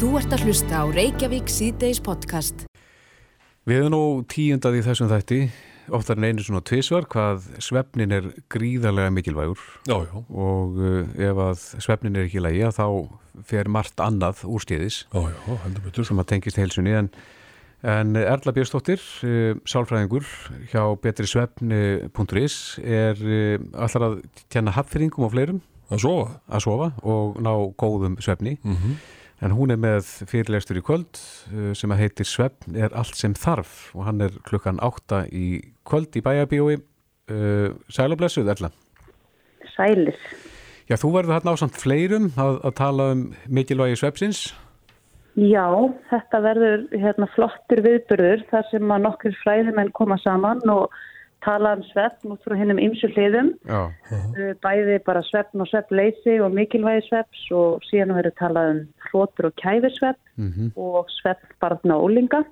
Þú ert að hlusta á Reykjavík síðdeis podcast. Við erum nú tíundað í þessum þætti, oftar en einu svona tvísvar, hvað svefnin er gríðarlega mikilvægur Já, já, og uh, ef að svefnin er ekki í lagi að þá fer margt annað úrstíðis já, já, heldur betur. sem að tengist heilsunni en, en Erla Björnsdóttir, uh, sálfræðingur hjá betrisvefni.is er uh, allar að tjena hapfyringum og fleirum Að sofa? að sofa og ná góðum svefni Mm en hún er með fyrirlestur í kvöld uh, sem að heitir Svefn er allt sem þarf. Og hann er klukkan átta í kvöld í bæjabíói uh, Sæl og blessuð Erla. Sælir. Já, þú verður þarna á samt fleirum að, að tala um mikilvægi svefsins Já, þetta verður hérna, flottur viðburður þar sem að nokkur fræðimenn koma saman og tala um svefn út frá hinnum ymsu hliðum. Já, Uh, Bæði bara svefn og svefnleysi og mikilvægi svefns og síðan verður talað um hlotur og kæfisvefn Mhm. og svefn barna og úlinga.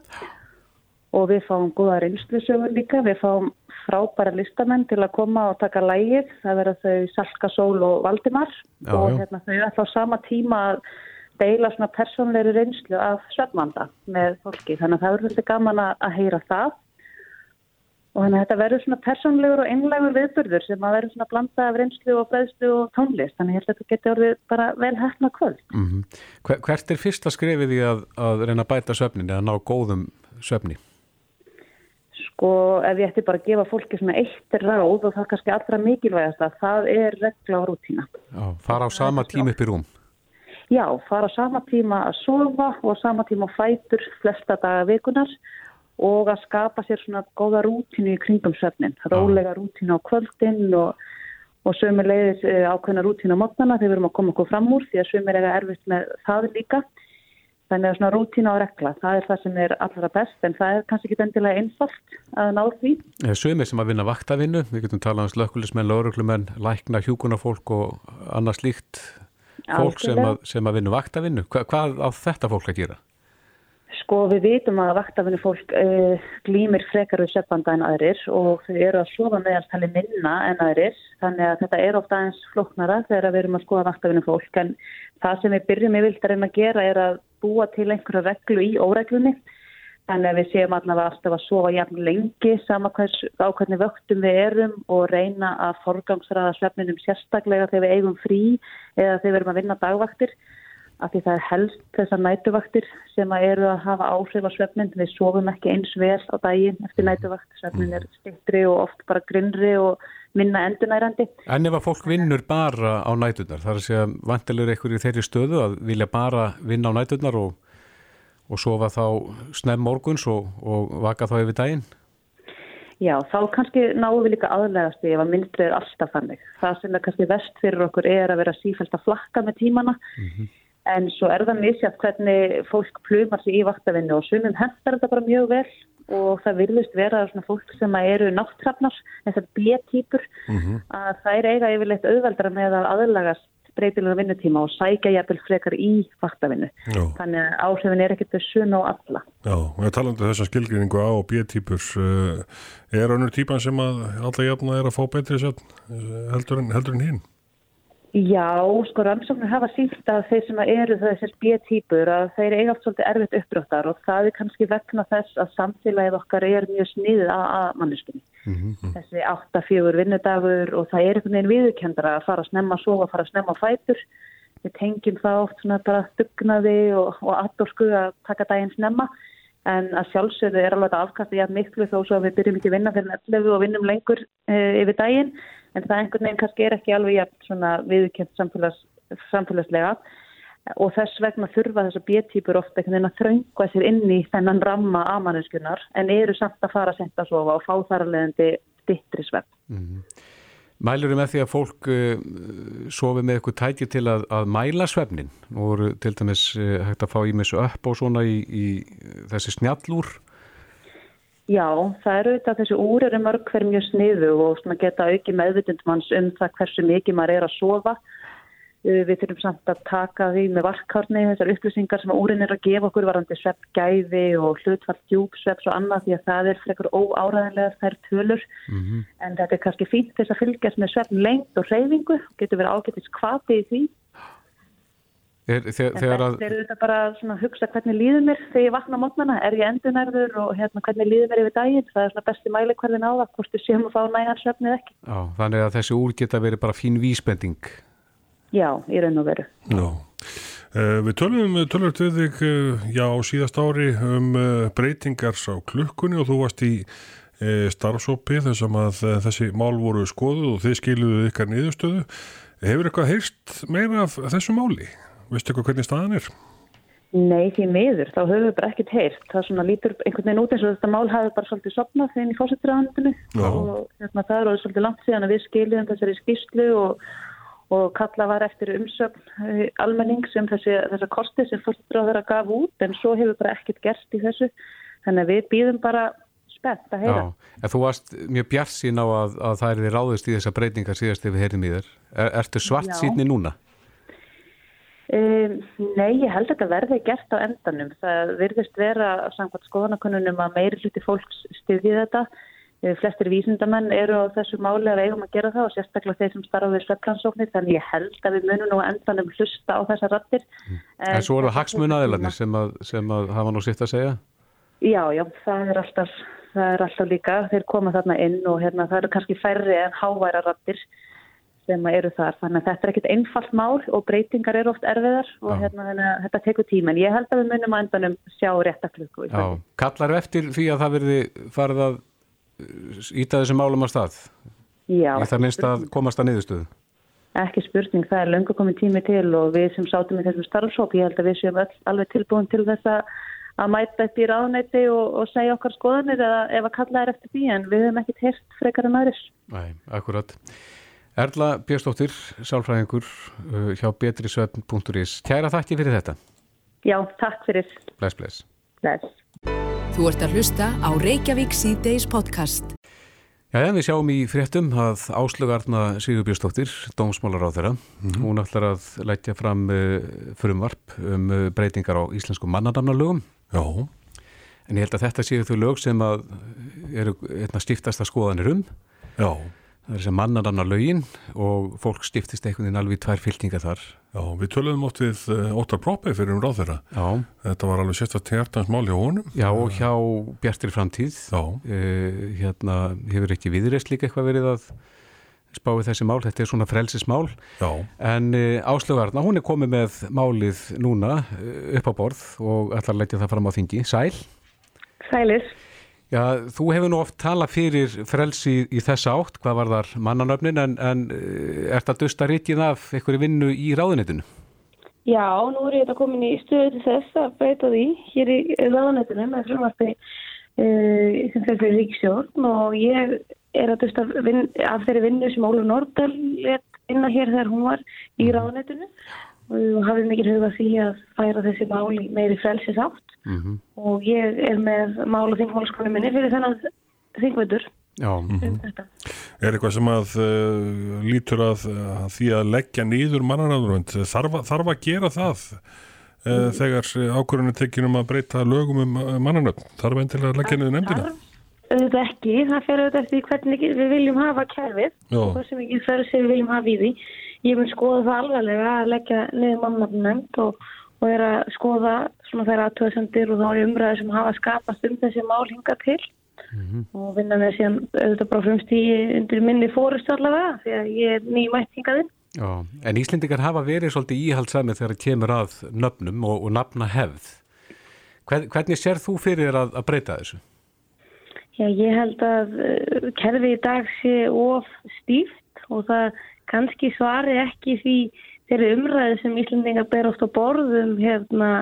Og við fáum góða reynslusögur líka, við fáum frábæra listamenn til að koma og taka lægið. Það verður þau Salka Sól og Valdimar Já, og hérna, þau er alltaf á sama tíma að deila svona persónleiri reynslu af svefnvanda með fólki. Þannig að það verður svolítið gaman að heyra það. Og þannig að þetta verður svona persónlegur og einlegur viðburður sem að verður svona blanda af reynslu og fræðslu og tónlist. Þannig að ég held að þetta geti orðið bara vel hefna kvöld. mm Hver, Hvert er fyrsta skrefið í að, að reyna að bæta svefnin eða ná góðum svefni? Sko ef ég ætti bara að gefa fólki svona eitt ráð og það er kannski allra mikilvægast að það er regla og rútína. Já, fara á sama tíma upp í rúm Já, fara á sama tíma að sofa og á sama tíma á fætur flesta daga vikunar og að skapa sér svona góða rútínu í kringum svefnin. Rólega rútínu á kvöldin og, og sömur leiðis ákveðna rútínu á mótnana þegar við erum að koma okkur fram úr því að sömur eiga erfitt með það líka. Þannig að svona rútína á regla, það er það sem er allra best en það er kannski ekki endilega einfalt að ná því. Eh, Sumir sem að vinna vaktavinnu, við getum talað um slökkulismenn, lauruglumenn, lækna, hjúkunarfólk og annað slíkt fólk sem að, sem að vinna vaktavinnu. Hva, hvað á þetta fólk að gera? Sko við vitum að vaktafinu fólk uh, glýmir frekar við söpbanda en aðrir og þau eru að sofa meðalstali minna en aðrir. Þannig að þetta er ofta eins flóknara þegar við erum að skoða vaktafinu fólk. En það sem við byrjum að reyna að gera er að búa til einhverja reglu í óreglunni. Þannig að við séum allavega alltaf að sofa jafn lengi sama hvers, á hvernig vöktum við erum og reyna að forgangsraða svefninum sérstaklega þegar við eigum frí eða þegar við erum að vinna dagvaktir af því það er helst þessar nætuvaktir sem að eru að hafa áhrif á svefnin. Við sofum ekki eins vel á daginn eftir nætuvakt. Svefnin er stiktri og oft bara grinnri og minna endunærandi. En ef að fólk vinnur bara á næturnar, þar að segja vantilegur í þeirri stöðu að vilja bara vinna á næturnar og, og sofa þá snemm morguns og, og vaka þá yfir daginn? Já, þá kannski náum við líka aðlegast ef að myndrið er alltaf þannig. Það sem er kannski vest fyrir okkur er að vera sífælt að flakka með tímana en svo er það misjátt hvernig fólk plumar sig í vaktavinnu og sumum hendar þetta bara mjög vel og það virðist vera svona fólk sem eru náttrafnar, þessar B-týpur að þær eiga yfirleitt auðveldra með að aðlagast breytilega vinnutíma og sækja jafnvel frekar í vaktavinnu. Þannig að áhrifin er ekkert þau sunn á alla. Já, og ég talandi um þessa skilgrinningu A og B-típur, uh, er önnur típan sem að alla jafna er að fá betri svefn uh, heldur en, heldur en hinn? Já, sko rannsóknir hafa sínt að þeir sem eru þessir B-týpur að þeir eiga oft svolítið erfitt uppbrottar og það er kannski vegna þess að samfélagið okkar er mjög sniðið að, að manneskunni. Þessi 8-4 vinnudagur og það er einhvern veginn viðurkendara að fara að snemma að sofa, að fara að snemma á fætur. Við tengjum það oft svona bara dugnaði og, og aðdórsku að taka daginn snemma en að sjálfsögðu er alveg þetta afkastið jafn miklu þó svo að við byrjum ekki að vinna fyrir 11 og vinnum lengur e, yfir daginn en það einhvern veginn kannski er ekki alveg svona viðkjönt samfélags, samfélagslega. Og þess vegna þurfa þessar B-týpur ofta einhvern veginn að þröngva sér inn í þennan ramma amanunskunar en eru samt að fara að senda að sofa og fá þar að leiðandi stittri svepp. Mælur með því að fólk uh, sofi með eitthvað tæki til að, að mæla svefnin og til dæmis uh, hægt að fá í missu upp og svona í, í þessi snjallúr Já, það eru auðvitað þessi úr eru mörg hver mjög sniðu og svona geta auki meðvitundmanns um það hversu mikið maður er að sofa. Uh, Við þurfum samt að taka því með varkarni þessar upplýsingar sem úrin er að gefa okkur varandi sveppgæði og hlutfall djúpsvepps og annað því að það er frekar óáræðanlega þær tölur. En þetta er kannski fínt þess að fylgjast með svepp lengt og reyfingu, getur verið ágættis kvati í því. Er, þegar, En þegar að, þetta er auðvitað bara að hugsa hvernig líður mér þegar ég vakna mótnana, er ég endunærður og hérna, hvernig líður mér yfir daginn, það er svona besti mæli hverðin á það, hvort þú séum að fá nægan svefnið ekki. á, þannig að þessi úr geta verið bara fín vísbending. Já, í raun og veru. Já. Uh, við tölum tölum við þig uh, já, síðast ári um uh, breytingar á klukkunni og þú varst í uh, starfsópi þessum að uh, þessi mál voru skoðuð og þið skiluðu ykkar niðurstöðu. Hefur eitthvað heyrst meira af þessu máli? Veistu eitthvað hvernig staðan er? Nei, því miður, þá höfum við bara ekkert heyrt. Það svona lítur einhvern veginn út eins og þetta mál hafi bara svolítið sopnað þegar í fórsetturraðandinu Já. og hérna, það er orðið svolítið langt síðan að við skiljum þessari skýrslu og, og kalla var eftir umsögn uh, almenning sem þessi, þessa kosti sem fórsetturraðara gaf út en svo hefur bara ekkert gerst í þessu. Þannig að við býðum bara spennt að heyra. Já, en þú varst mjög bjart sín á að, að það er þið ráðist í þessa breytingar síðast ef við heyrim í þér. Er, ertu svart Já. síðni núna? Um, nei, ég held að þetta verði gert á endanum. Það virðist vera samkvæmt skoðanakonunum að meiri hluti fólks styðji þetta. Flestir vísindamenn eru á þessu máli að eigum að gera það og sérstaklega þeir sem starfa við svepplandsóknir þannig ég held að við munum nú endanum hlusta á þessar rattir. En svo eru hagsmunaðilarnir sem, sem að hafa nú sitt að segja? Já, já, það er alltaf, það er alltaf líka. Þeir koma þarna inn og hérna, það eru kannski færri en háværa rattir sem eru þar. Þannig að þetta er ekkit einfalt mál og breytingar eru oft erfiðar og Já. hérna, að þetta tekur tíma. En ég held að við munum á endanum sjá rétta klukku. í Já, kallar eftir því að það verði farið að íta þessum málum að stað? Já, Í það minnst að komast að niðurstöðu? ekki spurning. Það er löngu komið tími til og við sem sátum í þessum starfsóp, ég held að við séum öll alveg tilbúin til þess að að mæta upp í ráðnæti og, og segja okkar skoðanir eða ef að kalla er eftir því en við höfum ekkert heyrt frekar en aðris. Nei, akkurat. Erla Björnsdóttir, sálfræðingur uh, hjá betrisvefn.is. Kæra þakki fyrir þetta. Já, takk fyrir. Bless, bless. Bless. Þú ert að hlusta á Reykjavík C-Days podcast. Já, en við sjáum í fréttum að Áslögarna Sigurbjörnsdóttir, dómsmálar á þeirra, hún ætlar að leggja fram uh, frumvarp um uh, breytingar á íslensku mannadamnalögum. Já. En ég held að þetta séu þau lög sem að eru einna skiptasta skoðanir um. Já. Það er sem mannadamna lögin og fólk stiftist einhvern veginn alveg í tvær fylkingar þar. Já, við töluðum oft við Óttar Proppi fyrir um ráð þeirra. Já, Þetta var alveg sérstætt hjartans mál hjá honum. já og hjá Bjartir framtíð. Já. Uh, hérna hefur ekki viðreist líka eitthvað verið að spáði þessi mál, þetta er svona frelsismál Já. en uh, Áslögarna, hún er komið með málið núna uh, upp á borð og ætlar að leggja það fram á þingi. Sæl? Sælir. Já, þú hefur nú oft talað fyrir frelsi í þessa átt, hvað var þar mannanöfnin, en, en uh, ert að dusta ríkið af einhverju vinnu í ráðunitinu? Já, nú er ég þetta komin í stöðu til þess að breyta því hér í ráðanættinu með frumvarpi uh, sem fyrir fyrir ríkstjórn og ég er að dusta vin, af þeirri vinnu sem Ólaf Nordal let inna hér þegar hún var í ráðanættinu og hafið mikið hugað því að færa þessi máli meiri frelsis átt Mm -hmm. og ég er með mál og þingmálskonu minni fyrir þennan þingveitur Já, um þetta. Er eitthvað sem að uh, lítur að, að því að leggja nýður mannarafnurönd? Þarf, þarf að gera það uh, þegar ákvörðun er tekin um að breyta lögum um mannarönd? Þarf endilega að leggja niður nefndina? Auðvitað ekki, það fer auðvitað eftir hvernig við viljum hafa kerfið Já. og hversu mikið frelsi við viljum hafa í því. Ég mun skoða það alvarlega að leggja niður mannafnönd og, og er að skoða svona þeirra aðtöðsendir og þá er umræður sem hafa skapast um þessi mál hinga til og vinna með síðan auðvitað bara frumst í undir minni fórustu allavega því að ég er nýmætt hingaðinn. já. En Íslendingar hafa verið svolítið íhaldsamið þegar það kemur að nöfnum og, og nafna hefð. Hvern, hvernig sér þú fyrir að, að breyta þessu? Já, ég held að uh, kerfi í dag sé of stíft og það kannski svari ekki því þeirri umræði sem Íslandingar ber oft á borðum hérna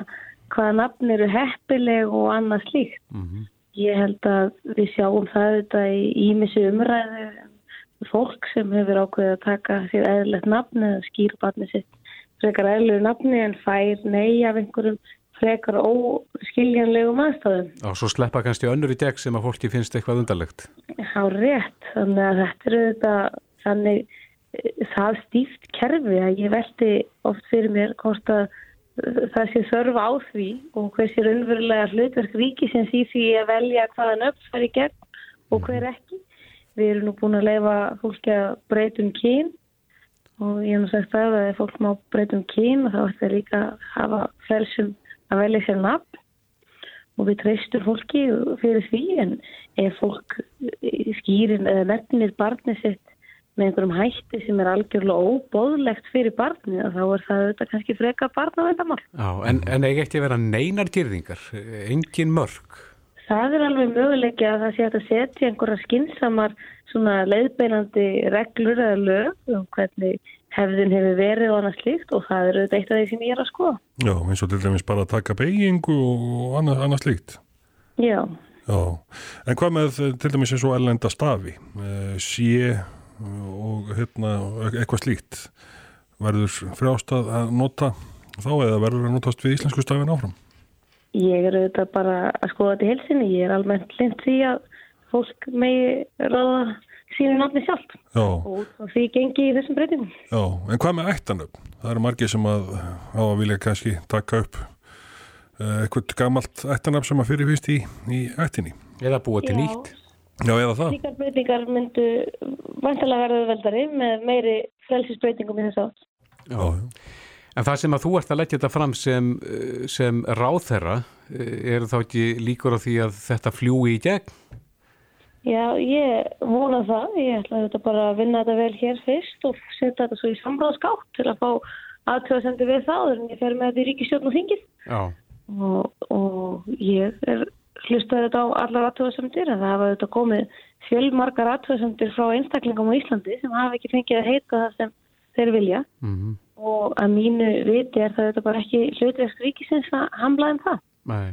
hvaða nafn eru heppileg og annað slíkt. Mm Ég held að við sjáum það þetta í ímissi umræðu um fólk sem hefur ákveðið að taka sér eðlilegt nafn eða skýra barnið sitt frekar eðlilegu nafni en fær nei af einhverjum frekar óskiljanlegum aðstæðum. Og svo sleppa kannski önnur í deg sem að fólki finnst eitthvað undarlegt. Há rétt, þannig að þetta eru þetta þannig það stíft kerfi að ég velti oft fyrir mér hvort að eh, það sé þörf á því og hversi raunverulega hlutverk ríkisins í því að velja hvaðan upp fær í gegn og hver ekki. Við erum nú búin að leifa fólki að breyta um kyn og ég hef nú sagt það að ef fólk má breytum kyn þá ætti það líka að hafa frelsum að velja sér nafn og við treystur fólki fyrir því en ef fólk skýrin eða nefnir barnið sitt með einhverjum hætti sem er algjörlega óbóðlegt fyrir barnið þá er það auðvitað kannski freka barnavendamál. Já, en, en ekki eftir að vera neinar dýrðingar, engin mörg? Það er alveg möguleiki að það sé að setja einhverja skinsamar svona leiðbeinandi reglur eða lög um hvernig hefðin hefur verið og annað slíkt og það eru þetta eitt af því sem ég er að skoða. Já, eins og til dæmis bara að taka beigingu og annað, annað slíkt. Já. Já, en hvað með til dæmis eins og ellenda stafi, eh, sé og hérna eitthvað slíkt, verður frjástað að nota þá eða verður að notast við íslensku stafin áfram? Ég er auðvitað bara að skoða þetta í helsinni. Ég er almennt lind því að fólk megi ráða sínu náttúrulega sjálf Já. og því gengi í þessum breytingum. Já, en hvað með ættanöfn? Það eru margir sem að að vilja kannski taka upp uh, eitthvað gammalt ættanöfn sem að fyrirfist í, í ættinni. Eða búa til nýtt. Já, eða það. Slíkar breytingar myndu vantilega verða veldari með meiri frelsisbreytingum í þessu átt. Já, já. En það sem að þú ert að leggja þetta fram sem, sem ráðherra, er þá ekki líkur á því að þetta fljúi í gegn? Já, ég vona það. Ég ætla þetta bara að vinna þetta vel hér fyrst og setja þetta svo í samráðskátt til að fá aðtöðasendur við það en ég fer með þetta í ríkistjórn og þingið. Já. Og, og ég er hlustaði þetta á allar aðtöðasendur en það hafa þetta komið fjölmarkar aðtöðasendur frá einstaklingum á Íslandi sem hafa ekki fengið að heita það sem þeir vilja. Mm -hmm og að mínu viti er það bara ekki hlutverk ríkisins að hamla um það. Nei,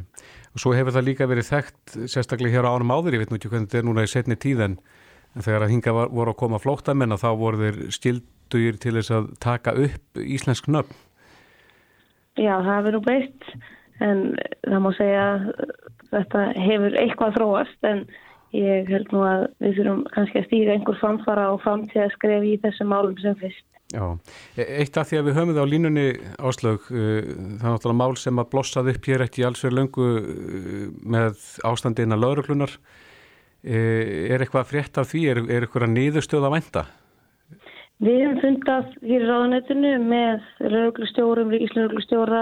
og svo hefur það líka verið þekkt sérstaklega hér á ánum áður, ég veit nú ekki hvernig þetta er núna í setni tíðan, en þegar að hinga var, voru að koma flóttamenn þá voru þeir stildugir til þess að taka upp íslensk nöfn. Já, það hefur nú breyst, en það má segja þetta hefur eitthvað þróast, en ég held nú að við þurfum kannski að stýra einhver framfara og framtíða skref í þessum málum sem fyrst. Já, e- eitt af því að við höfum það á línunni áslög, uh, það er náttúrulega mál sem að blossað upp hér ekki alls fyrir löngu uh, með ástandina lauruglunar, er eitthvað frétt af því, er, er eitthvað nýðustöð að vænta? Við hefum fundað hér í ráðanötunu með lauruglustjórum, ríkislauruglustjóra,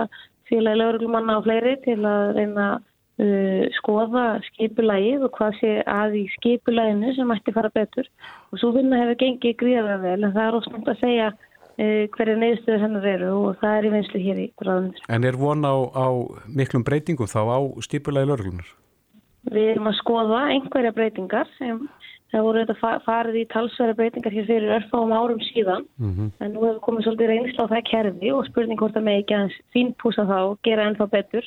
félagi lauruglumanna og fleiri til að reyna Uh, skoða skipulægið og hvað sé að í skipulæginu sem ætti fara betur og svo vinna hefur gengið gríðarlega vel en það er ósnátt að segja uh, hverja neyðstöður hennar eru og það er í vinslu hér í bráðunir. En er von á, á miklum breytingum þá á skipulægi lauruglunar? Við erum að skoða einhverja breytingar sem það voru þetta farið í talsverja breytingar hér fyrir örfáum árum síðan mm -hmm. en nú hefur komið svolítið reynsla á það kerfi og spurning hvort að með ekki aðeins fínpúsa þá og gera ennþá betur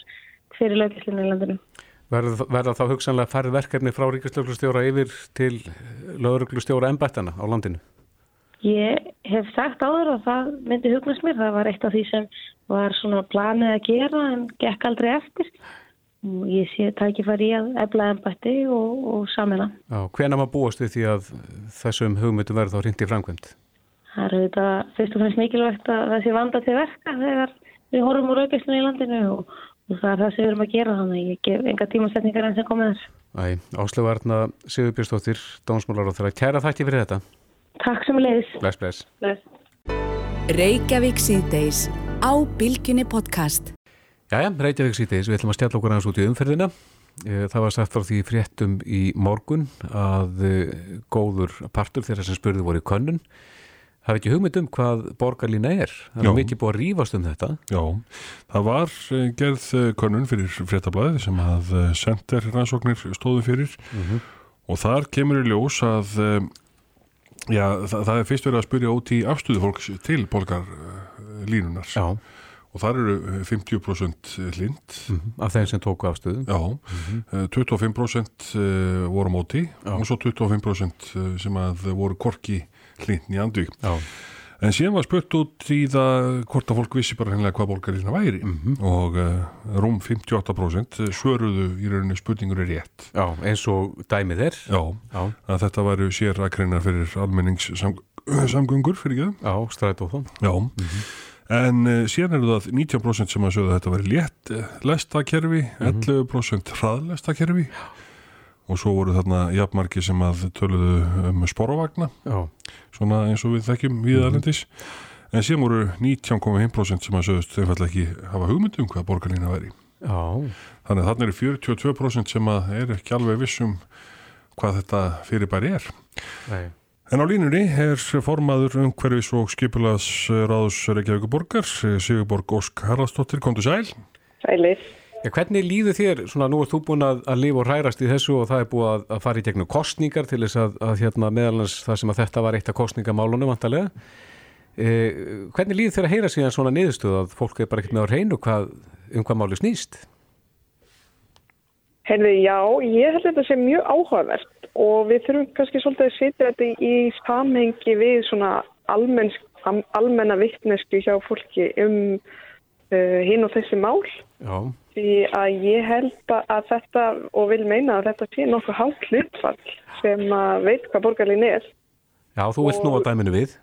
fyrir löggislinu í landinu. Verða, verða þá hugsanlega færið verkefni frá ríkislöglustjóra yfir til lögruglustjóra ennbættana á landinu? Ég hef sagt áður að það myndi hugnast mér. Það var eitt af því sem var svona planið að gera en gekk aldrei eftir. Og ég sé tækifæri í að efla ennbætti og, og samina. Hvena maður búast við því að þessum hugmyndum verður þá hrindi framkvæmt? Það eru þetta fyrst og fremst mikilvægt að það sé vanda til verka þegar við horfum úr auðvitað í landinu og og það er það sem við erum að gera þannig að ég gef enga tímasetningar enn sem komið þess Æ, Áslöfarna Sigurbjörnsdóttir Dómsmálar og þeirra kæra þætti fyrir þetta Takk sem leiðis Bless, bless, bless. Jæja, Reykjavík síðdeis, við ætlum að stjalla okkur aðeins út í umferðina. Eh, Það var sagt frá því fréttum í morgun að eh, góður partur þeirra sem spurði voru í könnun. Hafi ekki hugmynd um hvað borgarlína er? Það er mikið búið að rýfast um þetta. Já, það var eh, gerð konun fyrir fréttablaðið sem að sender rannsóknir stóðum fyrir. Mm -hmm. og þar kemur í ljós að já, það, það er fyrst verið að spyrja út í afstöðu fólks til borgarlínunar Já og þar eru 50% lind mm -hmm. af þeim sem tóku afstöðu Já, mm -hmm. 25% voru móti Já. og svo 25% sem að voru korki hlindni andvík en síðan var spurt út í það hvort að fólk vissi bara hennilega hvað bólgarina væri mm -hmm. og uh, rúm 58% svöruðu í rauninu spurningur er rétt Já, eins og dæmið er Já, Já. að þetta væru sér aðkreinar fyrir almenningssamgöngur fyrir ekki það Já, stræt og þá Já -hmm. En uh, síðan eru það 19% sem að sögðu að þetta væri létt uh, lestakerfi, mm -hmm. 11% hraðlestakerfi Já og svo voru þarna jafnmarki sem að töluðu um sporavagna svona eins og við þekkjum við alendis mm -hmm. en síðan voru 19,1% sem að sögust þau falla ekki hafa hugmyndum hvað borgarlína væri. Já. Þannig að þarna eru 42% sem að er ekki alveg vissum hvað þetta fyrirbæri er. Nei. En á línunni er formaður umhverfis og skipulaðs ráðs Reykjavík borgar, Sigurborg Ósk Haraldsdóttir, kom til sæl. Sælir. Ja, hvernig líður þér, svona nú er þú búin að, að lifa og hrærast í þessu og það er búið að, að fara í gegnum kostningar til þess að, að hérna, meðalans það sem að þetta var eitt af kostningamálunum vantarlega. Eh, hvernig líður þér að heyra síðan svona niðurstöð að fólk er bara ekkert með á reynu hvað, um hvað máli snýst? Herði, já, ég held að þetta sé mjög áhugavert og við þurfum kannski svolítið að setja þetta í samhengi við svona almenns, almenna vittnesku hjá fólki um uh, hinn og þessi mál. Já. Því að ég held að þetta og vil meina að þetta sé nokkuð hátt hlutfall sem að veit hvað borgarlín er. Já, þú vilt nú að dæminu við.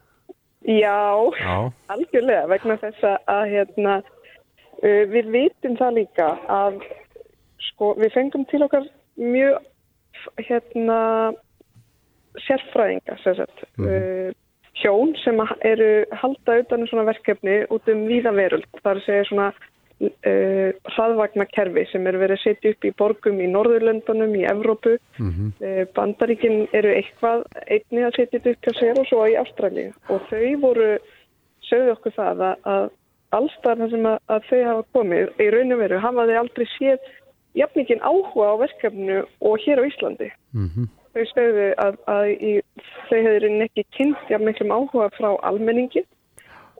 Já, já, algjörlega vegna þess að hérna, uh, við vitum það líka að sko, við fengum til okkar mjög hérna sérfræðinga sem sagt, mm -hmm. uh, hjón sem eru halda utan um svona verkefni út um víðaveröld. Það er að segja svona uh, hraðvagnakerfi sem eru verið að setja upp í borgum í Norðurlöndunum, í Evrópu. Mm -hmm. uh, Bandaríkin eru eitthvað einni að setja upp hjá sér og svo í Ástralji. Og þau voru, sögðu okkur það að, að allstarna sem að, að þau hafa komið í raun og veru hafa þau aldrei séð jafn mikið áhuga á verkefnu og hér á Íslandi. Mm -hmm. Þau stegðu að, að í, þau hefur ekki kynnt jafn miklum áhuga frá almenningi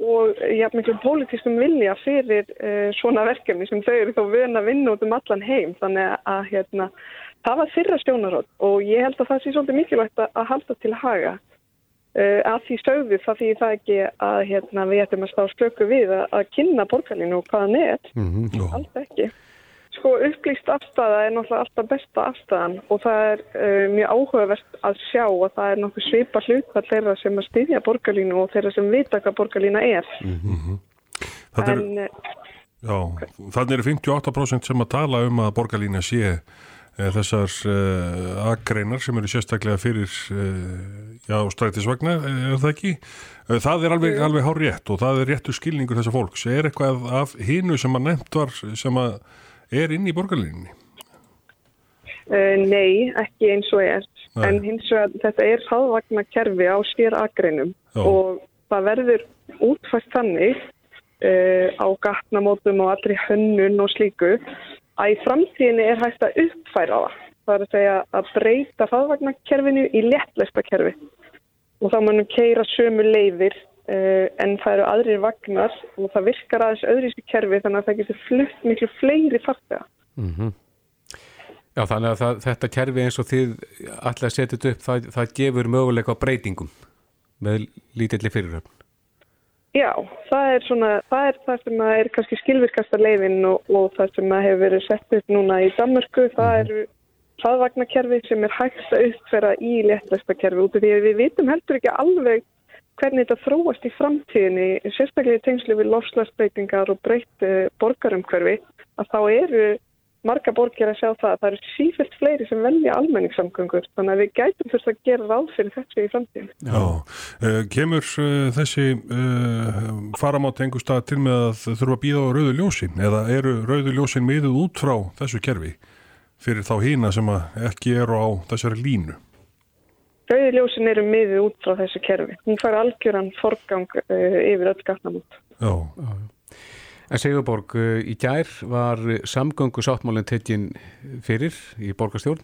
og jafn miklum pólitískum vilja fyrir uh, svona verkefni sem þau eru þá vöna að vinna út um allan heim. Þannig að hérna, það var fyrra stjónarótt og ég held að það sé svolítið mikilvægt að, að halda til haga. Uh, að því stöðu það því það ekki að hérna, við ættum að stá slöku við að, að kynna borgarlinu og hvaðan er. Mm -hmm. Allt ekki. Sko upplýst afstæða er náttúrulega alltaf besta afstæðan og það er uh, mjög áhugavert að sjá að það er nokkuð svipa hlutfall þeirra sem að styðja borgarlínu og þeirra sem vita hvað borgarlína er. Mm -hmm. en, er já, þannig eru 58% sem að tala um að borgarlína sé e, þessar e, aggreinar sem eru sérstaklega fyrir e, já, strætisvagna, er það ekki? Það er alveg, alveg hár rétt og það er réttu skilningur þessar fólks. Er eitthvað af hínu sem að nefnt var sem að er inn í borgarlinni? Uh, nei, ekki eins og er. Nei. En hins vegar þetta er hraðvagna kerfi á sér agreinum og það verður útfært þannig uh, á gatnamótum og allri hönnun og slíku að í framtíðinni er hægt að uppfæra það. Það er að segja að breyta hraðvagnakerfinu í léttlæsta kerfi og þá mannum keira sömu leiðir en það eru aðrir vagnar og það virkar aðeins öðríski kerfi þannig að það getur flutt miklu fleiri fartega. Mm -hmm. Já þannig að það, þetta kerfi eins og þið setja þetta upp, það, það gefur möguleika á breytingum með lítilli fyriröfn. Já, það er svona, það er það sem er kannski skilvirkasta leifin og, og það sem hefur verið sett upp núna í Danmarku, það mm -hmm. eru hraðvagnakerfi sem er hægst að uppfæra í léttlæsta kerfi út af því að við vitum heldur ekki alveg hvernig þetta þróast í framtíðinni, sérstaklega í tengslu við lofslagsbreytingar og breytt borgarumhverfi, að þá eru marga borgir að sjá það að það eru sífælt fleiri sem velja almenningssamgöngur þannig að við gætum þurft að gera ráð fyrir þessu í framtíðin. Já, uh, kemur uh, þessi uh, faramátt einhver stað til með að þurfa að býða á rauðu ljósin eða eru rauðu ljósin miðuð út frá þessu kerfi fyrir þá hýna sem ekki eru á þessari línu? Rauðiljósin eru miðið út frá þessu kerfi. Hún fær algjöran forgang uh, yfir öll gatnamót. Já. En Sigurborg, uh, í gær var samgöngu sáttmálinn tekinn fyrir í borgarstjórn.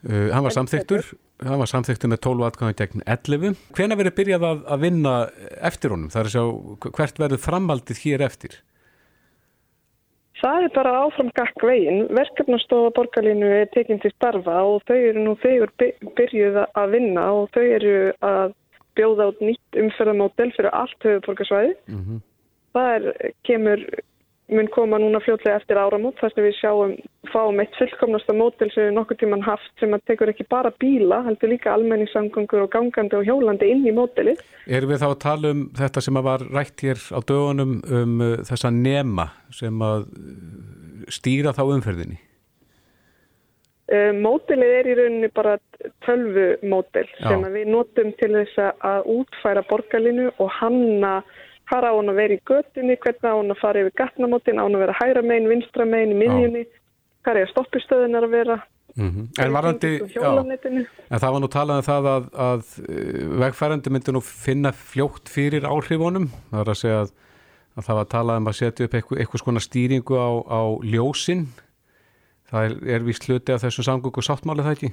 Uh, hann var samþyktur, hann var samþyktur með 12 aðkvæðan gegn 11. Hvena verður byrjað að, að vinna eftir honum? Það er að sjá hvert verður framhaldið hér eftir? Það er bara áfram gakk veginn. Verkefnastofa borgarlínu er tekinn til starfa og þau eru nú þegar byrjuð að vinna og þau eru að bjóða át nýtt umferðamódel fyrir allt höfuborgarsvæði. Mm -hmm. Það er, kemur, mun koma núna fljótlega eftir áramót þar sem við sjáum, fáum eitt fullkomnasta módel sem við nokkur tíman haft sem að tekur ekki bara bíla, heldur líka almenningssamgöngur og gangandi og hjólandi inn í módeli. Erum við þá að tala um þetta sem að var rætt hér á dögunum um uh, þessa nema sem að stýra þá umferðinni? Uh, mótilið er í rauninni bara tölvumótil Já. sem við notum til þess að útfæra borgarlinu og hanna hvað á hún að vera í göttinni, hvernig á hún að fara yfir gatnamótin, á hún að vera hægra megin, vinstra megin, í miðjunni, hvað er stoppistöðunar að vera. Mm En varandi, já, en það var nú talað um það að, að eh, vegfærandi myndi nú finna fljótt fyrir áhrifunum, það er að segja að, að það var talað um að setja upp eitthvað, eitthvað skona stýringu á, á ljósin, það er, er vist hluti af þessum samgöngu sáttmáli það ekki?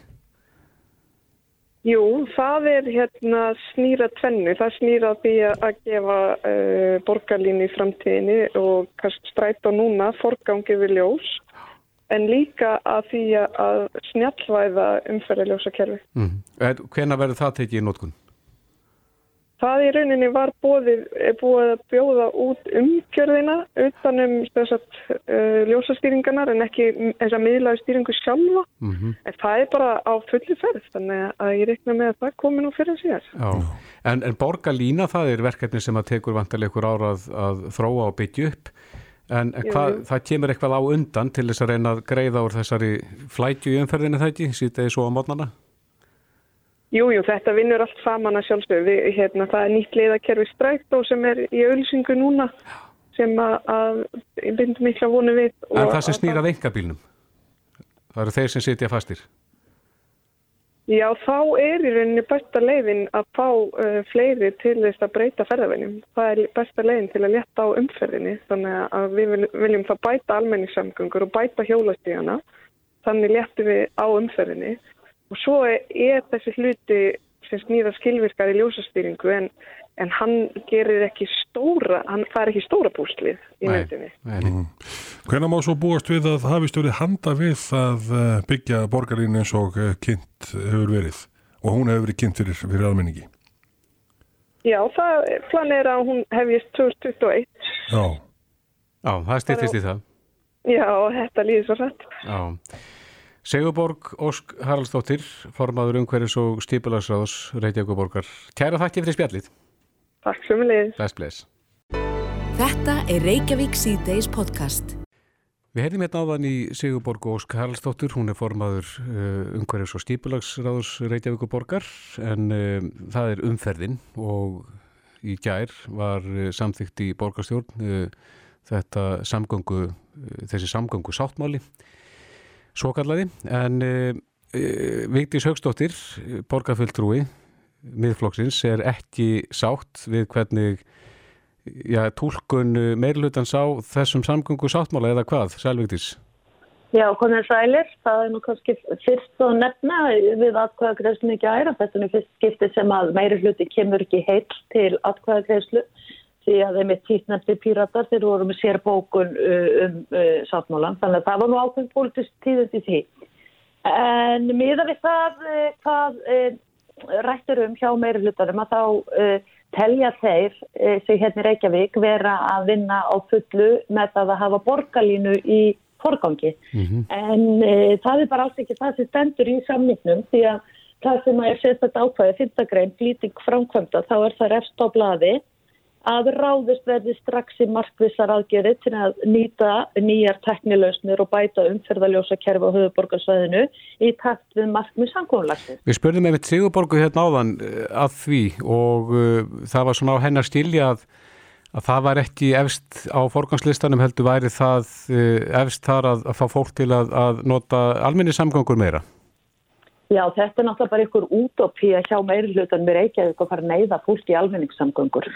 Jú, það er hérna snýra tvennu. Það snýra því að gefa uh, borgarlínu í framtíðinni og kannski stræta núna forgangi við ljós en líka að því að snjallvæða umferðarljósa kerfi. Mm. Hvena verður það tekið í nótkun? Það í rauninni var bóðið, er búið að bjóða út umgjörðina utanum uh, ljósastýringarnar en ekki þessa miðlaði stýringu sjálfa. Mm En það er bara á fulli ferð, þannig að ég reikna með að það komi nú fyrir síðan. En, en borgarlína það er verkefni sem að tekur vantarlega ykkur ára að, að þróa og byggja upp en, jú. það kemur eitthvað á undan til þess að reyna að greiða úr þessari flætju í umferðinu það ekki, sýta svo á mótnana Jú, jú, þetta vinnur allt saman að sjálfsögðu. Hérna, það er nýtt leiðakerfi stræktó sem er í auðlýsingu núna sem að, bindum mikla vonu við. En og það sem að snýr að engabílnum það eru þeir sem sitja fastir Já, þá er í rauninni besta leiðin að fá uh, fleiri til þess að breyta ferðarveinum. Það er besta leiðin til að leta á umferðinni. Þannig að við vil- viljum það bæta almenningssamgöngur og bæta hjólastíðana. Þannig letum við á umferðinni. Og svo er, þessi hluti sem snýra skilvirkar í ljósastýringu en, en hann gerir ekki stóra, hann fær ekki stóra púslið í myndinni. nei, nei. Hvenær má svo búast við að hafist verið handa við að eh, byggja borgarlínu eins og eh, kynnt hefur verið og hún hefur verið kynnt fyrir, fyrir almenningi? Já, það plan er að hún hefjist 2021. Já, Já, það styrtist í það Já, þetta líður svo rætt. Já. Sigurborg Ósk Haraldsdóttir formaður umhverfis og stipulagsráðs Reykjavíkuborgar. Kæra þakki fyrir spjallið. Takk sem við leiðis. Bless, bless. Þetta er Reykjavík C-Days podcast. Við heyrðum hérna áðan í Sigurborg Ósk Haraldsdóttir, hún er formaður uh, umhverfis og stipulagsráðs Reykjavíkuborgar en uh, það er umferðin og í gær var uh, samþykkt í borgarstjórn uh, þetta samgöngu, uh, þessi samgöngu sáttmáli svo kallaði en uh, uh, Vigdís Haugsdóttir, borgarfulltrúi miðflokksins er ekki sátt við hvernig já, tólkun meirlutans á þessum samgöngu sáttmála eða hvað, Sælvigdís? Já, konar sælir, það er nú kannski fyrst að nefna við atkvæðagreðslu ekki æra. Þetta er nú fyrst skipti sem að meiri hluti kemur ekki heilt til atkvæðagreðslu því að þeim er tíknefndi píratar þegar voru með sér bókun um sáttmálan. Þannig að það var nú ákveðin pólitist í því. En miða við það hvað rættur um hjá meiri hlutanum að þá telja þeir sem hérna í Reykjavík vera að vinna á fullu með það að hafa borgarlínu í forgangi. En uh, það er bara alls ekki það sem stendur í samningnum því að það sem að er sérstætt ákvæði, fyrstagrein, flýting framkvæmda, þá er það refst á blaði að ráðist verði strax í markvissar aðgerði til að nýta nýjar teknilausnir og bæta umferðaljósa kerfi á höfuborgarsvæðinu í takt við markmið samkónlagsins. Við spurðum einmitt Sigurborgu hérna áðan uh, að því og uh, það var svona á hennar stilja að, að það var ekki efst á forgangslistanum heldur væri það uh, efst þar að, að fá fólk til að, að nota almenni samgangur meira. Já, þetta er náttúrulega bara ykkur útopía hjá meiri hlutan með Reykjavík og fara að neyða fólk í almenningssamgöngur.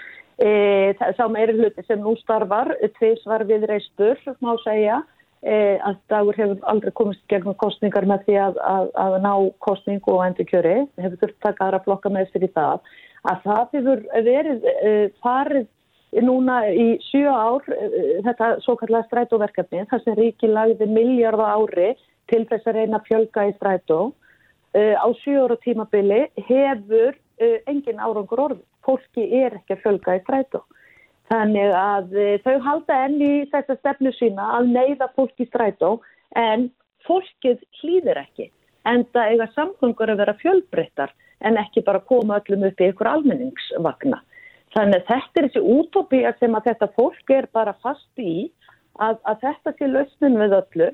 E, sá meiri hluti sem nú starfar, tvis var við reistur, má segja, e, að dagur hefur aldrei komist gegnum kostningar með því að, að, að ná kostning og endur kjöri, hefur þurft taka aðra flokka með sér í það, að það hefur verið e, farið núna í sjö ár, e, þetta svo kallega strætóverkefni, þar sem ríki lagði miljard á ári til þess að reyna fjölga í strætó, á sjö ára tímabili hefur engin árangur orð. Fólki er ekki að fjölga í strætó. Þannig að uh, þau halda enn í þessa stefnu sína að neyða fólki í strætó en fólkið hlýðir ekki. En það eiga samgöngur að vera fjölbreyttar en ekki bara koma öllum upp í ykkur almenningsvagna. Þannig að þetta er þessi útópía sem að þetta fólk er bara fast í að, að þetta sé lausnin við öllu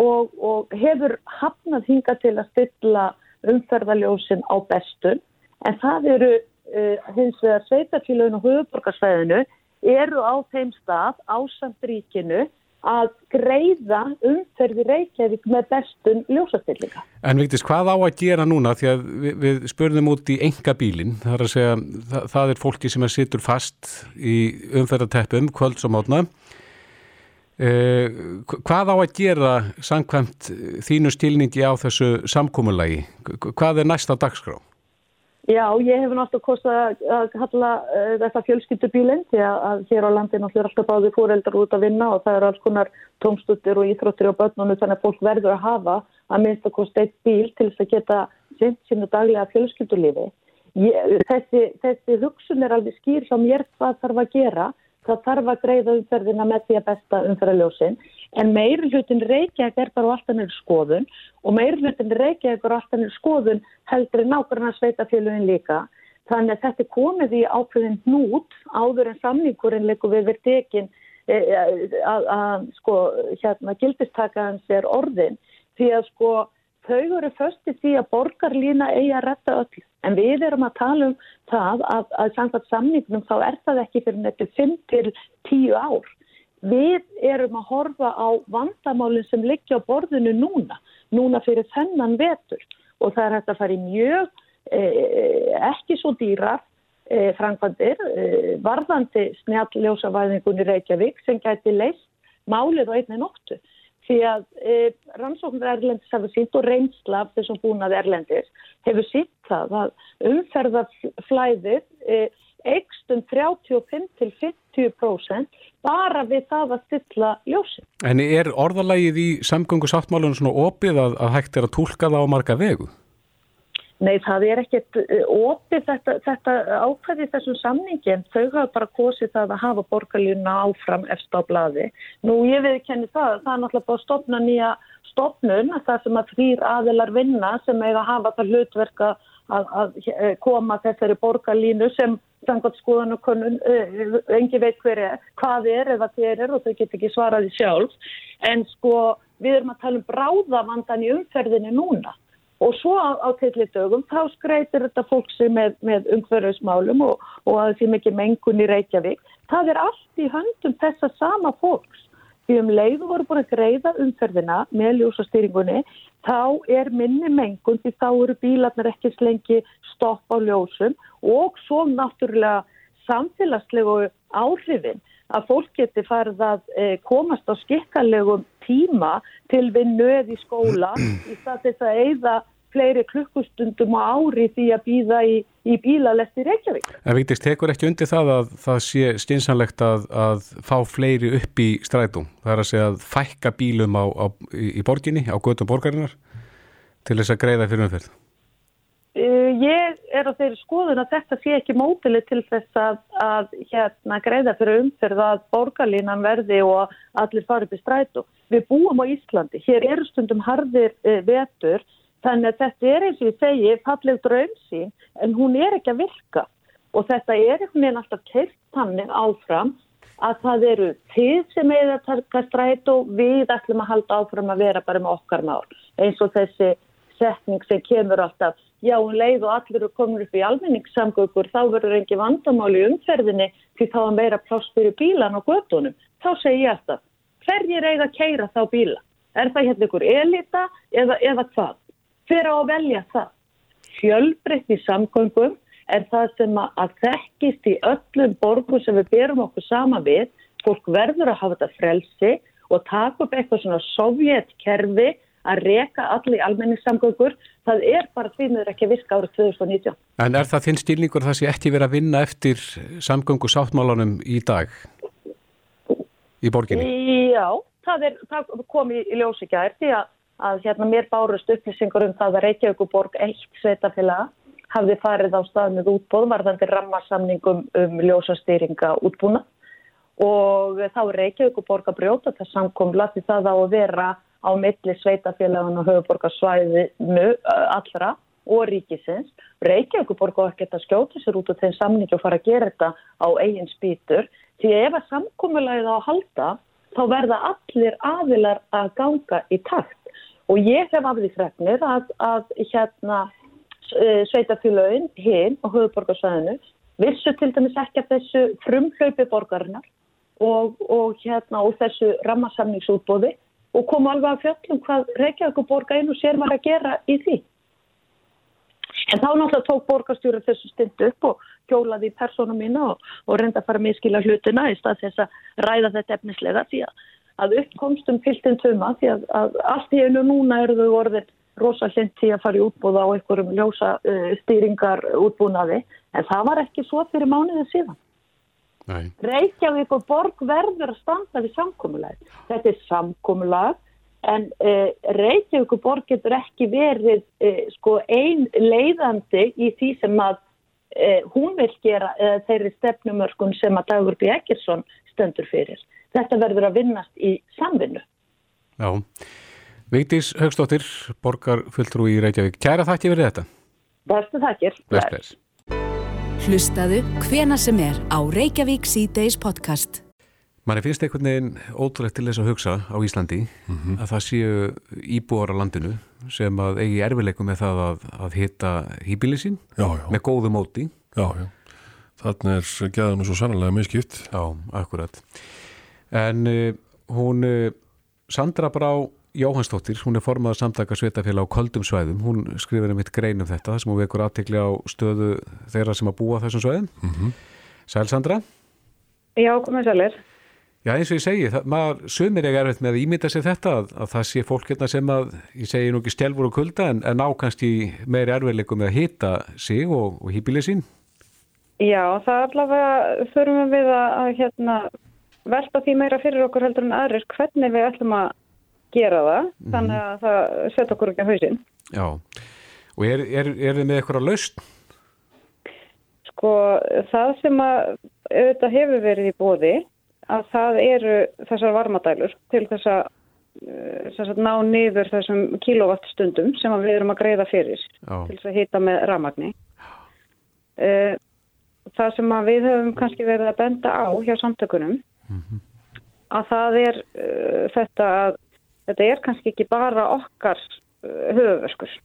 og, og hefur hafnað hinga til að stilla umferðaljósin á bestun en það eru uh, hins vegar sveitarfélagin og höfuborgarsvæðinu eru á þeim stað ásamt ríkinu að greiða umferði Reykjavík með bestun ljósastillinga. En Víktis, hvað á að gera núna? Því að við, við spurðum út í enga bílinn, það er að segja, það, það er fólki sem er sittur fast í umferðarteppum, kvölds og mátna. Eh, hvað á að gera samkvæmt þínu stilningi á þessu samkómulagi? Hvað er næsta dagskrá? Já, ég hef náttúrulega kostað að kalla uh, þetta fjölskyldubílinn því að, að hér á landin náttúrulega er alltaf báði fóreldar út að vinna og það er alls konar tómstuttir og íþróttir á börnunum þannig að fólk verður að hafa að minnst að kosta eitt bíl til þess að geta sinn sínu daglega fjölskyldulífi. Ég, þessi, þessi hugsun er alveg skýr sem ég er hvað þarf að gera það þarf að greiða umferðina með því að besta umferðaljósin en meir hlutin Reykjavík er bara á alltaf nýr skoðun og meir hlutin Reykjavík er á alltaf nýr skoðun heldur en nákvæmlega sveitafélugin líka. Þannig að þetta komið í ákveðin hnút áður en samningurinn leikur við verið tekin e, e, að, sko hérna gildistakaðans er orðin. Því að sko þau eru fösti því að borgarlína eigi að retta öll. En við erum að tala um það að, að samkvæmt samningnum þá er það ekki fyrir nettu 5 til 10 ár. Við erum að horfa á vandamálinn sem liggja á borðinu núna, núna fyrir þennan vetur og það er hægt að fara í mjög eh, ekki svo dýrar eh, framkvæmdir, eh, varðandi snjalljósavæðingunni Reykjavík sem gæti leist málið á einni nóttu því að e, rannsóknir Erlendis hafa sínt og reynsla af þessum búnað Erlendis hefur sínt það að umferðarflæðið e, eigstum 35-50% bara við það að stilla ljósin. En er orðalægið í samgöngu sáttmálunum svona opið að, að hægt er að tólka það á marga vegu? Nei, það er ekkert eh, opið þetta, þetta ákvæði þessum samningin. Þau hafa bara kosið það að hafa borgarlýna áfram eftir á bladi. Nú, ég veið kenni það. Það er náttúrulega bara að stopna nýja stopnun, það sem að þrýr aðilar vinna sem eiga að hafa það hlutverka að, að eh, koma þessari borgarlínu sem samkvæmt skoðan og uh, engi veit hver er, hvað er eða hver er og þau get ekki svaraði sjálf. En sko, við erum að tala um bráðavandan í umferðinu núna. Og svo á, á tillittögum þá skreitir þetta fólk sem með, með umhverfismálum og, og að því mikið mengun í Reykjavík. Það er allt í höndum þessa sama fólks. Því um leiðu voru búin að greiða umferðina með ljósastýringunni, þá er minni mengun því þá eru bílarnar ekki slengi stopp á ljósum og svo náttúrulega samfélagslegu áhrifin að fólk geti farið að eh, komast á skikkalegum tíma til við nöð í skóla í stað þess að eigða fleiri klukkustundum á ári því að býða í, í bílalesti Reykjavík. En Víktis, tekur ekki undir það að það sé stinsanlegt að, að fá fleiri upp í strætum? Það er að segja að fækka bílum á, á, í borginni, á gödum borgarinnar til þess að greiða fyrir umferð? Ég er á þeirri skoðun að þetta sé ekki mótili til þess að, að hérna, greiða fyrir umferð að borgarlínan verði og allir fari upp í strætu. Við búum á Íslandi, hér eru stundum harðir uh, vetur. Þannig að þetta er eins og ég segi falleg draumsín en hún er ekki að virka. Og þetta er einhvern veginn alltaf keirt tannig áfram að það eru þið sem er að taka stræt og við ætlum að halda áfram að vera bara með okkar mál. Eins og þessi setning sem kemur alltaf já um leið og allir eru komin upp í almenningssamgökur þá verður engi vandamál í umferðinni því þá er meira pláss fyrir bílan og göttunum. Þá segir ég alltaf hverjir eiga að keira þá bíla? Er það hérna ykkur elita eða, eða hvað? hver á að velja það? Fjölbreytt í samgöngum er það sem að þekkist í öllum borgum sem við berum okkur sama við. Fólk verður að hafa þetta frelsi og taka upp eitthvað svona sovjetkerfi að reka allir almenningssamgöngur. Það er bara því með ekki að virka árið 2019. En er það þinn stílningur það sé ekki verið að vinna eftir samgöngu sáttmálunum í dag í borginni? Já, það, er, það kom í, í ljósikæðir því að að hérna mér bárust upplýsingur um það að Reykjavíkuborg eitt sveitafélaga hafði farið á stað með útbóð varðandi rammarsamningum um ljósastýringa útbúna og þá Reykjavíkuborg að brjóta það samkomla því það á að vera á milli sveitafélagan og höfuborgarsvæðinu allra og ríkisins. Reykjavíkuborg á ekkert að skjóta sér út af þeim samningi og fara að gera þetta á eigin spýtur því ef að samkommulagið á að halda þá verða allir aðilar að ganga í takt. Og ég hef af því fregnir að, að hérna e, sveitafélagin hinn og höfuborgarsvæðinu vissu til dæmis ekki að þessu frumhlaupi borgarinnar og, og, hérna, og þessu rammarsamningsútbóði og komu alveg að fjöllum hvað Reykjavík og borga einu sér maður að gera í því. En þá náttúrulega tók borgarstjóri þessu stundu upp og hjólaði í persónu mína og, og reynda að fara að miskila hlutina í stað þess að ræða þetta efnislega því að, að uppkomstum piltinn tuma því að, að allt í einu núna eru þau orðin rosalind til að fara í útbúða á einhverjum ljósa uh, stýringar útbúnaði en það var ekki svo fyrir mánuðið síðan. Nei. Reykjavík og borg verður að standa við samkómulag. Þetta er samkómulag en uh, Reykjavík og borg getur ekki verið uh, sko ein leiðandi í því sem að uh, hún vil gera þeirri stefnumörkun sem að Dagur B. Ekkersson stöndur fyrir. Þetta verður að vinnast í samvinnu. Já. Vigdís Högstóttir, borgar fulltrú í Reykjavík. Kæra þakki verið þetta. Bestu þakkir. Best, best. Hlustaðu hvena sem er á Reykjavík C-Days podcast. Manni finnst einhvern veginn ótrúlegt til þess að hugsa á Íslandi mm -hmm. að það séu íbúar á landinu sem að eigi erfileikum með það að, að hitta hýbilisinn með góðu móti. Já, já. Þannig er geðan svo sannlega miskipt. Já, akkurat. En uh, hún, uh, Sandra Brá Jóhannsdóttir, hún er formað samtaka sveitafélag á koldum svæðum, hún skrifir um eitt grein um þetta sem hún vekur aðtekli á stöðu þeirra sem að búa þessum svæðum mm -hmm. Sæl Sandra? Já, komið sælir Já, eins og ég segi, það, maður sömur ég erfitt með að ímynda sig þetta að, að það sé fólk hérna sem að, ég segi nú ekki stjálfur og kulda en, en ákvæmst í meiri erfiðleikum með að hita sig og, og hýpilið sín Já, það er allavega þurfum við að, að hérna, velta því meira fyrir okkur heldur en aðrir hvernig við ætlum að gera það, mm -hmm. þannig að það setja okkur ekki að hausinn. Já, og er, er, er þið með eitthvað að laust? Sko, það sem að auðvitað hefur verið í bóði að það eru þessar varmadælur til þess að, eh, ná niður þessum kilowattstundum sem við erum að greiða fyrir Já. til þess að hýta með ramagni. Eh, það sem við höfum kannski verið að benda á hjá samtökunum mm -hmm. að það er uh, þetta að þetta er kannski ekki bara okkar uh, höfuvörskur.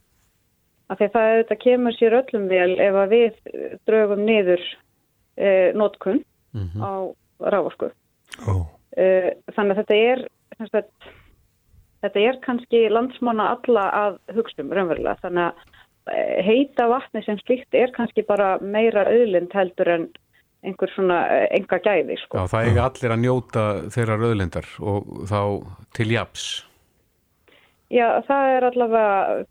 Af því að það auðvitað kemur sér öllum vel ef að við uh, draugum niður eh, nótkunn mm -hmm. á rávorsku. Oh. Eh, þannig að þetta er, að, þetta er kannski landsmána alla að hugslum raunverulega. Þannig að eh, heita vatni sem slikt er kannski bara meira auðlind heldur en einhver svona enga gæði. Sko. Já, það er ekki allir að njóta þeirra auðlindar og þá til japs. Já, það er allavega,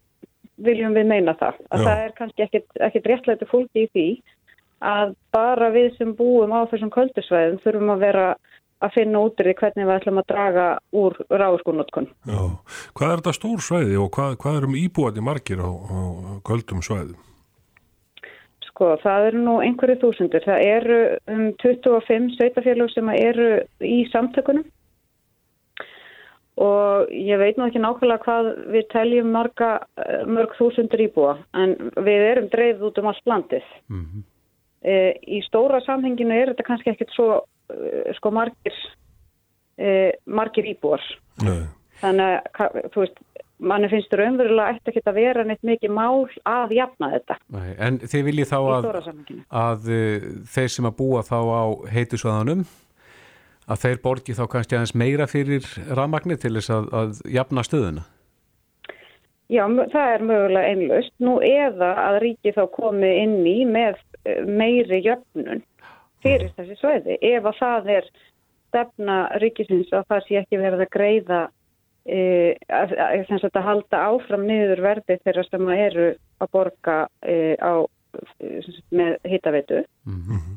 viljum við meina það, að Já. það er kannski ekkit, ekkit réttlæti fólki í því að bara við sem búum á þessum köldusvæðum þurfum að vera að finna út í hvernig við ætlum að draga úr ráðskunnotkun. Já, hvað er þetta stór svæði og hvað, hvað er um íbúandi margir á, á köldum svæðum? Sko, það eru nú einhverju þúsundur. Það eru um 25 sveitafélug sem eru í samtökunum og ég veit nú ekki nákvæmlega hvað við teljum marga, eh, mörg þúsundur íbúa en við erum dreifð út um allt landið. Mm -hmm. e, í stóra samhenginu er þetta kannski ekkert svo e, sko margir, e, margir íbúar. Nei. Þannig að þú veist, manni finnst raunverulega eftir ekki að vera neitt mikið mál að jafna þetta. Nei, en þið viljið þá að, að þeir sem að búa þá á heitusvæðanum að þeir borgi þá kannski aðeins meira fyrir rafmagnir til þess að, að jafna stöðuna? Já, það er mögulega einlust. Nú eða að ríki þá komi inn í með eh, meiri jöfnun fyrir þessi sveiði. Ef að það er stefna ríkisins að það sé ekki verið að greiða e, að, að, að, halda áfram niður verði þeirra sem eru að borga e, á, með hittaveitu. Mm -hmm.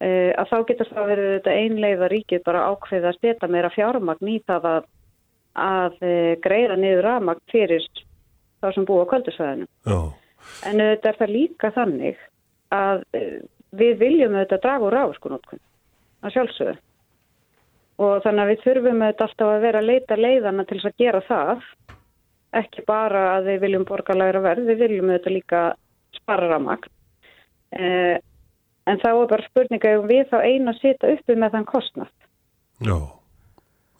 Uh, að þá getur það verið þetta einleiða ríkið bara ákveða að steta meira fjármagn í það að, að uh, greiða niður rafmagn fyrir þá sem búa á kvöldusvæðinu. Oh. En þetta er það líka þannig að uh, við viljum þetta draga úr ráðskunótkun að sjálfsögðu og þannig að við þurfum þetta alltaf að vera að leita leiðana til þess að gera það ekki bara að við viljum borga læra verð, við viljum þetta líka spara rafmagn En þá er bara spurninga um við þá einu að sita uppi með þann kostnart. Já,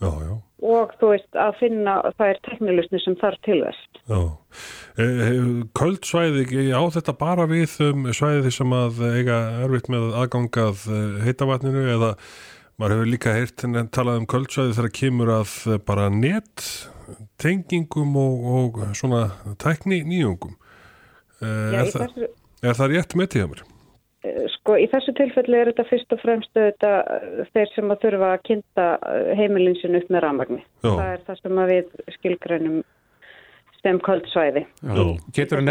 Já, já. og þú veist að finna það er teknilusni sem þarf til þess. Já. E, köld svæði, á þetta bara við um svæði sem að eiga erfitt með aðgangað heitavatninu eða maður hefur líka heyrt en talað um köld svæði þegar kemur að bara nett tengingum og, og svona tekni nýjungum. Já, er, það, er það rétt með tíðamur? Sko í þessu tilfelli er þetta fyrst og fremst þetta þeir sem að þurfa að kynnta heimilinsinu upp með rafmagni. Já. Það er það sem að við skilgrænum sem kvöldsvæði. Getur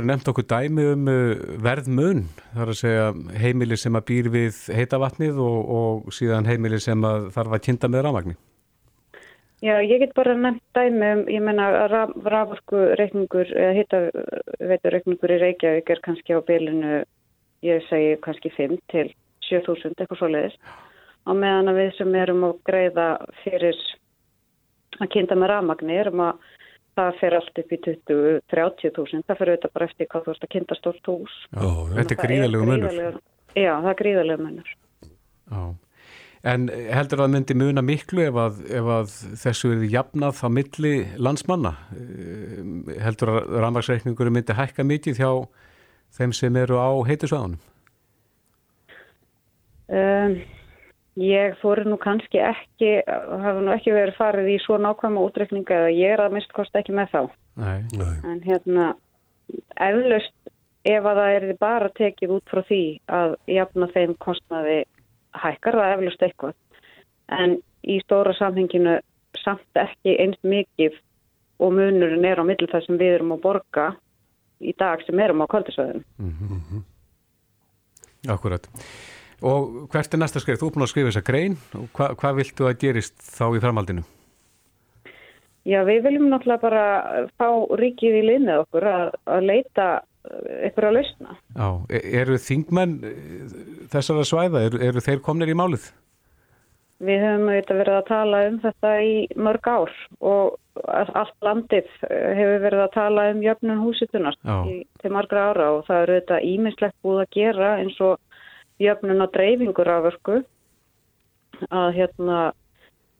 þú nefnt, okkur dæmi um uh, verðmun, þar að segja heimili sem að býr við heitavatnið og, og síðan heimili sem að þarf að kynnta með rafmagni? Já, ég get bara nefnt dæmi um, ég menna raf, raforku reikningur, eða hitta veitur reikningur í Reykjavík er kannski á bylunu ég segi kannski 5 til 7000 eitthvað svo leiðis á meðan að við sem erum að greiða fyrir að kynnta með rafmagni erum að það fer allt upp í 20-30.000 það fer auðvitað bara eftir hvað þú ert að kynnta stórt hús Já, Þetta er gríðalegu munur. Já, það er gríðalegu munur Já. En heldur það myndi muna miklu ef að, ef að þessu er jafnað á milli landsmanna? Eh, Heldur að rafmagsreikningur myndi hækka mikið hjá þeim sem eru á heitusvæðunum? um, Ég fóru nú kannski ekki hafa nú ekki verið farið í svo nákvæma útreikninga eða ég er að mist kosta ekki með þá Nei. Nei. en hérna eflaust ef að það er bara tekið út frá því að jafna þeim kostnaði hækkar það eflaust eitthvað en í stóra samhenginu samt ekki eins mikið og munurinn er á milli það sem við erum að borga í dag sem erum á kvöldisvæðum. Akkurat. Og hvert er næsta skrif? Þú er búin að skrifa þessa grein og hva, hvað viltu að gerist þá í framhaldinu? Já, við viljum náttúrulega bara fá ríkið í lið með okkur að, að leita ykkur að lausna. Já, e- eru þingmenn eh, þessara svæða, eru, eru þeir komnir í málið? Við höfum auðvitað verið að tala um þetta í mörg ár og allt landið eh, hefur verið að tala um jöfnun húsitunar í, til margra ára og það eru auðvitað íminnslegt búið að gera eins og jöfnun á dreifingur aförku að hérna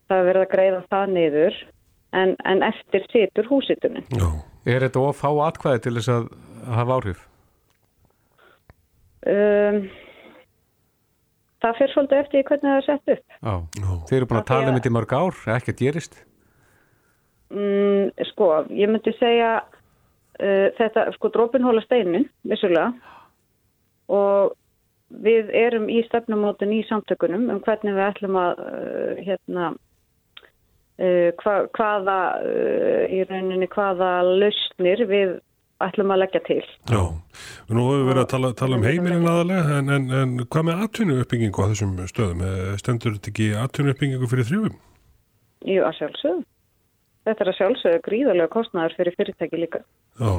það er verið að greiða það niður en, en eftir situr húsitunin. Já. Er þetta of fá atkvæði til þess að hafa áhrif? Um, það fyrir svolítið eftir hvernig það er sett upp. Já. Þeir eru búin að Af því tala um að- þetta í mörg ár, ekkert gerist. Mm, sko, ég myndi segja uh, þetta, sko, drópinhóla steinin, vissulega og við erum í stefnumótin í samtökunum um hvernig við ætlum að uh, hérna uh, hva, hvaða uh, í rauninni hvaða lausnir við ætlum að leggja til. Já, nú hefur við verið að tala, tala um heimilin aðalega, en, en, en hvað með atvinnu uppbyggingu á þessum stöðum? Eh, Stendur þetta ekki atvinnu uppbyggingu fyrir þrjúfum? Jú, að sjálfsögðu. Þetta er að sjálfsögðu gríðarlega kostnæður fyrir fyrirtæki líka. Já,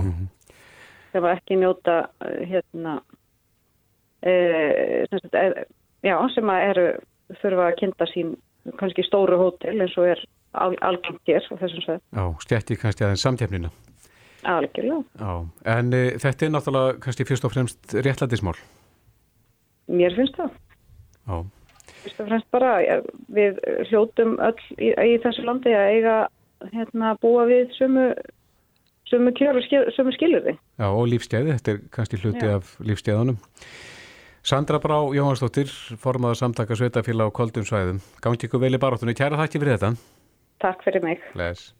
sem að ekki njóta uh, hérna e, sem, e, já, sem að eru þurfa að kynnta sín kannski stóru hótel eins og er al, hér á þessum sveð Já, stjætti kannski aðeins samtefnina. algjörlega. Já, en e, þetta er náttúrulega kannski fyrst og fremst réttlætismál. Mér finnst það. Já, Fyrst og fremst bara við hljótum öll í, í þessu landi að eiga hérna búa við sömu sömu kjör og sömu skilurði. já og lífsgæði, þetta er kannski hluti Já. af lífsgæðunum. Sandra Brá Jóhansdóttir, formaður samtaka sveitafélag á Koldum svæðum. Gangi ykkur vel í baróttunni. Kæra þakki fyrir þetta. Takk fyrir mig. Bless.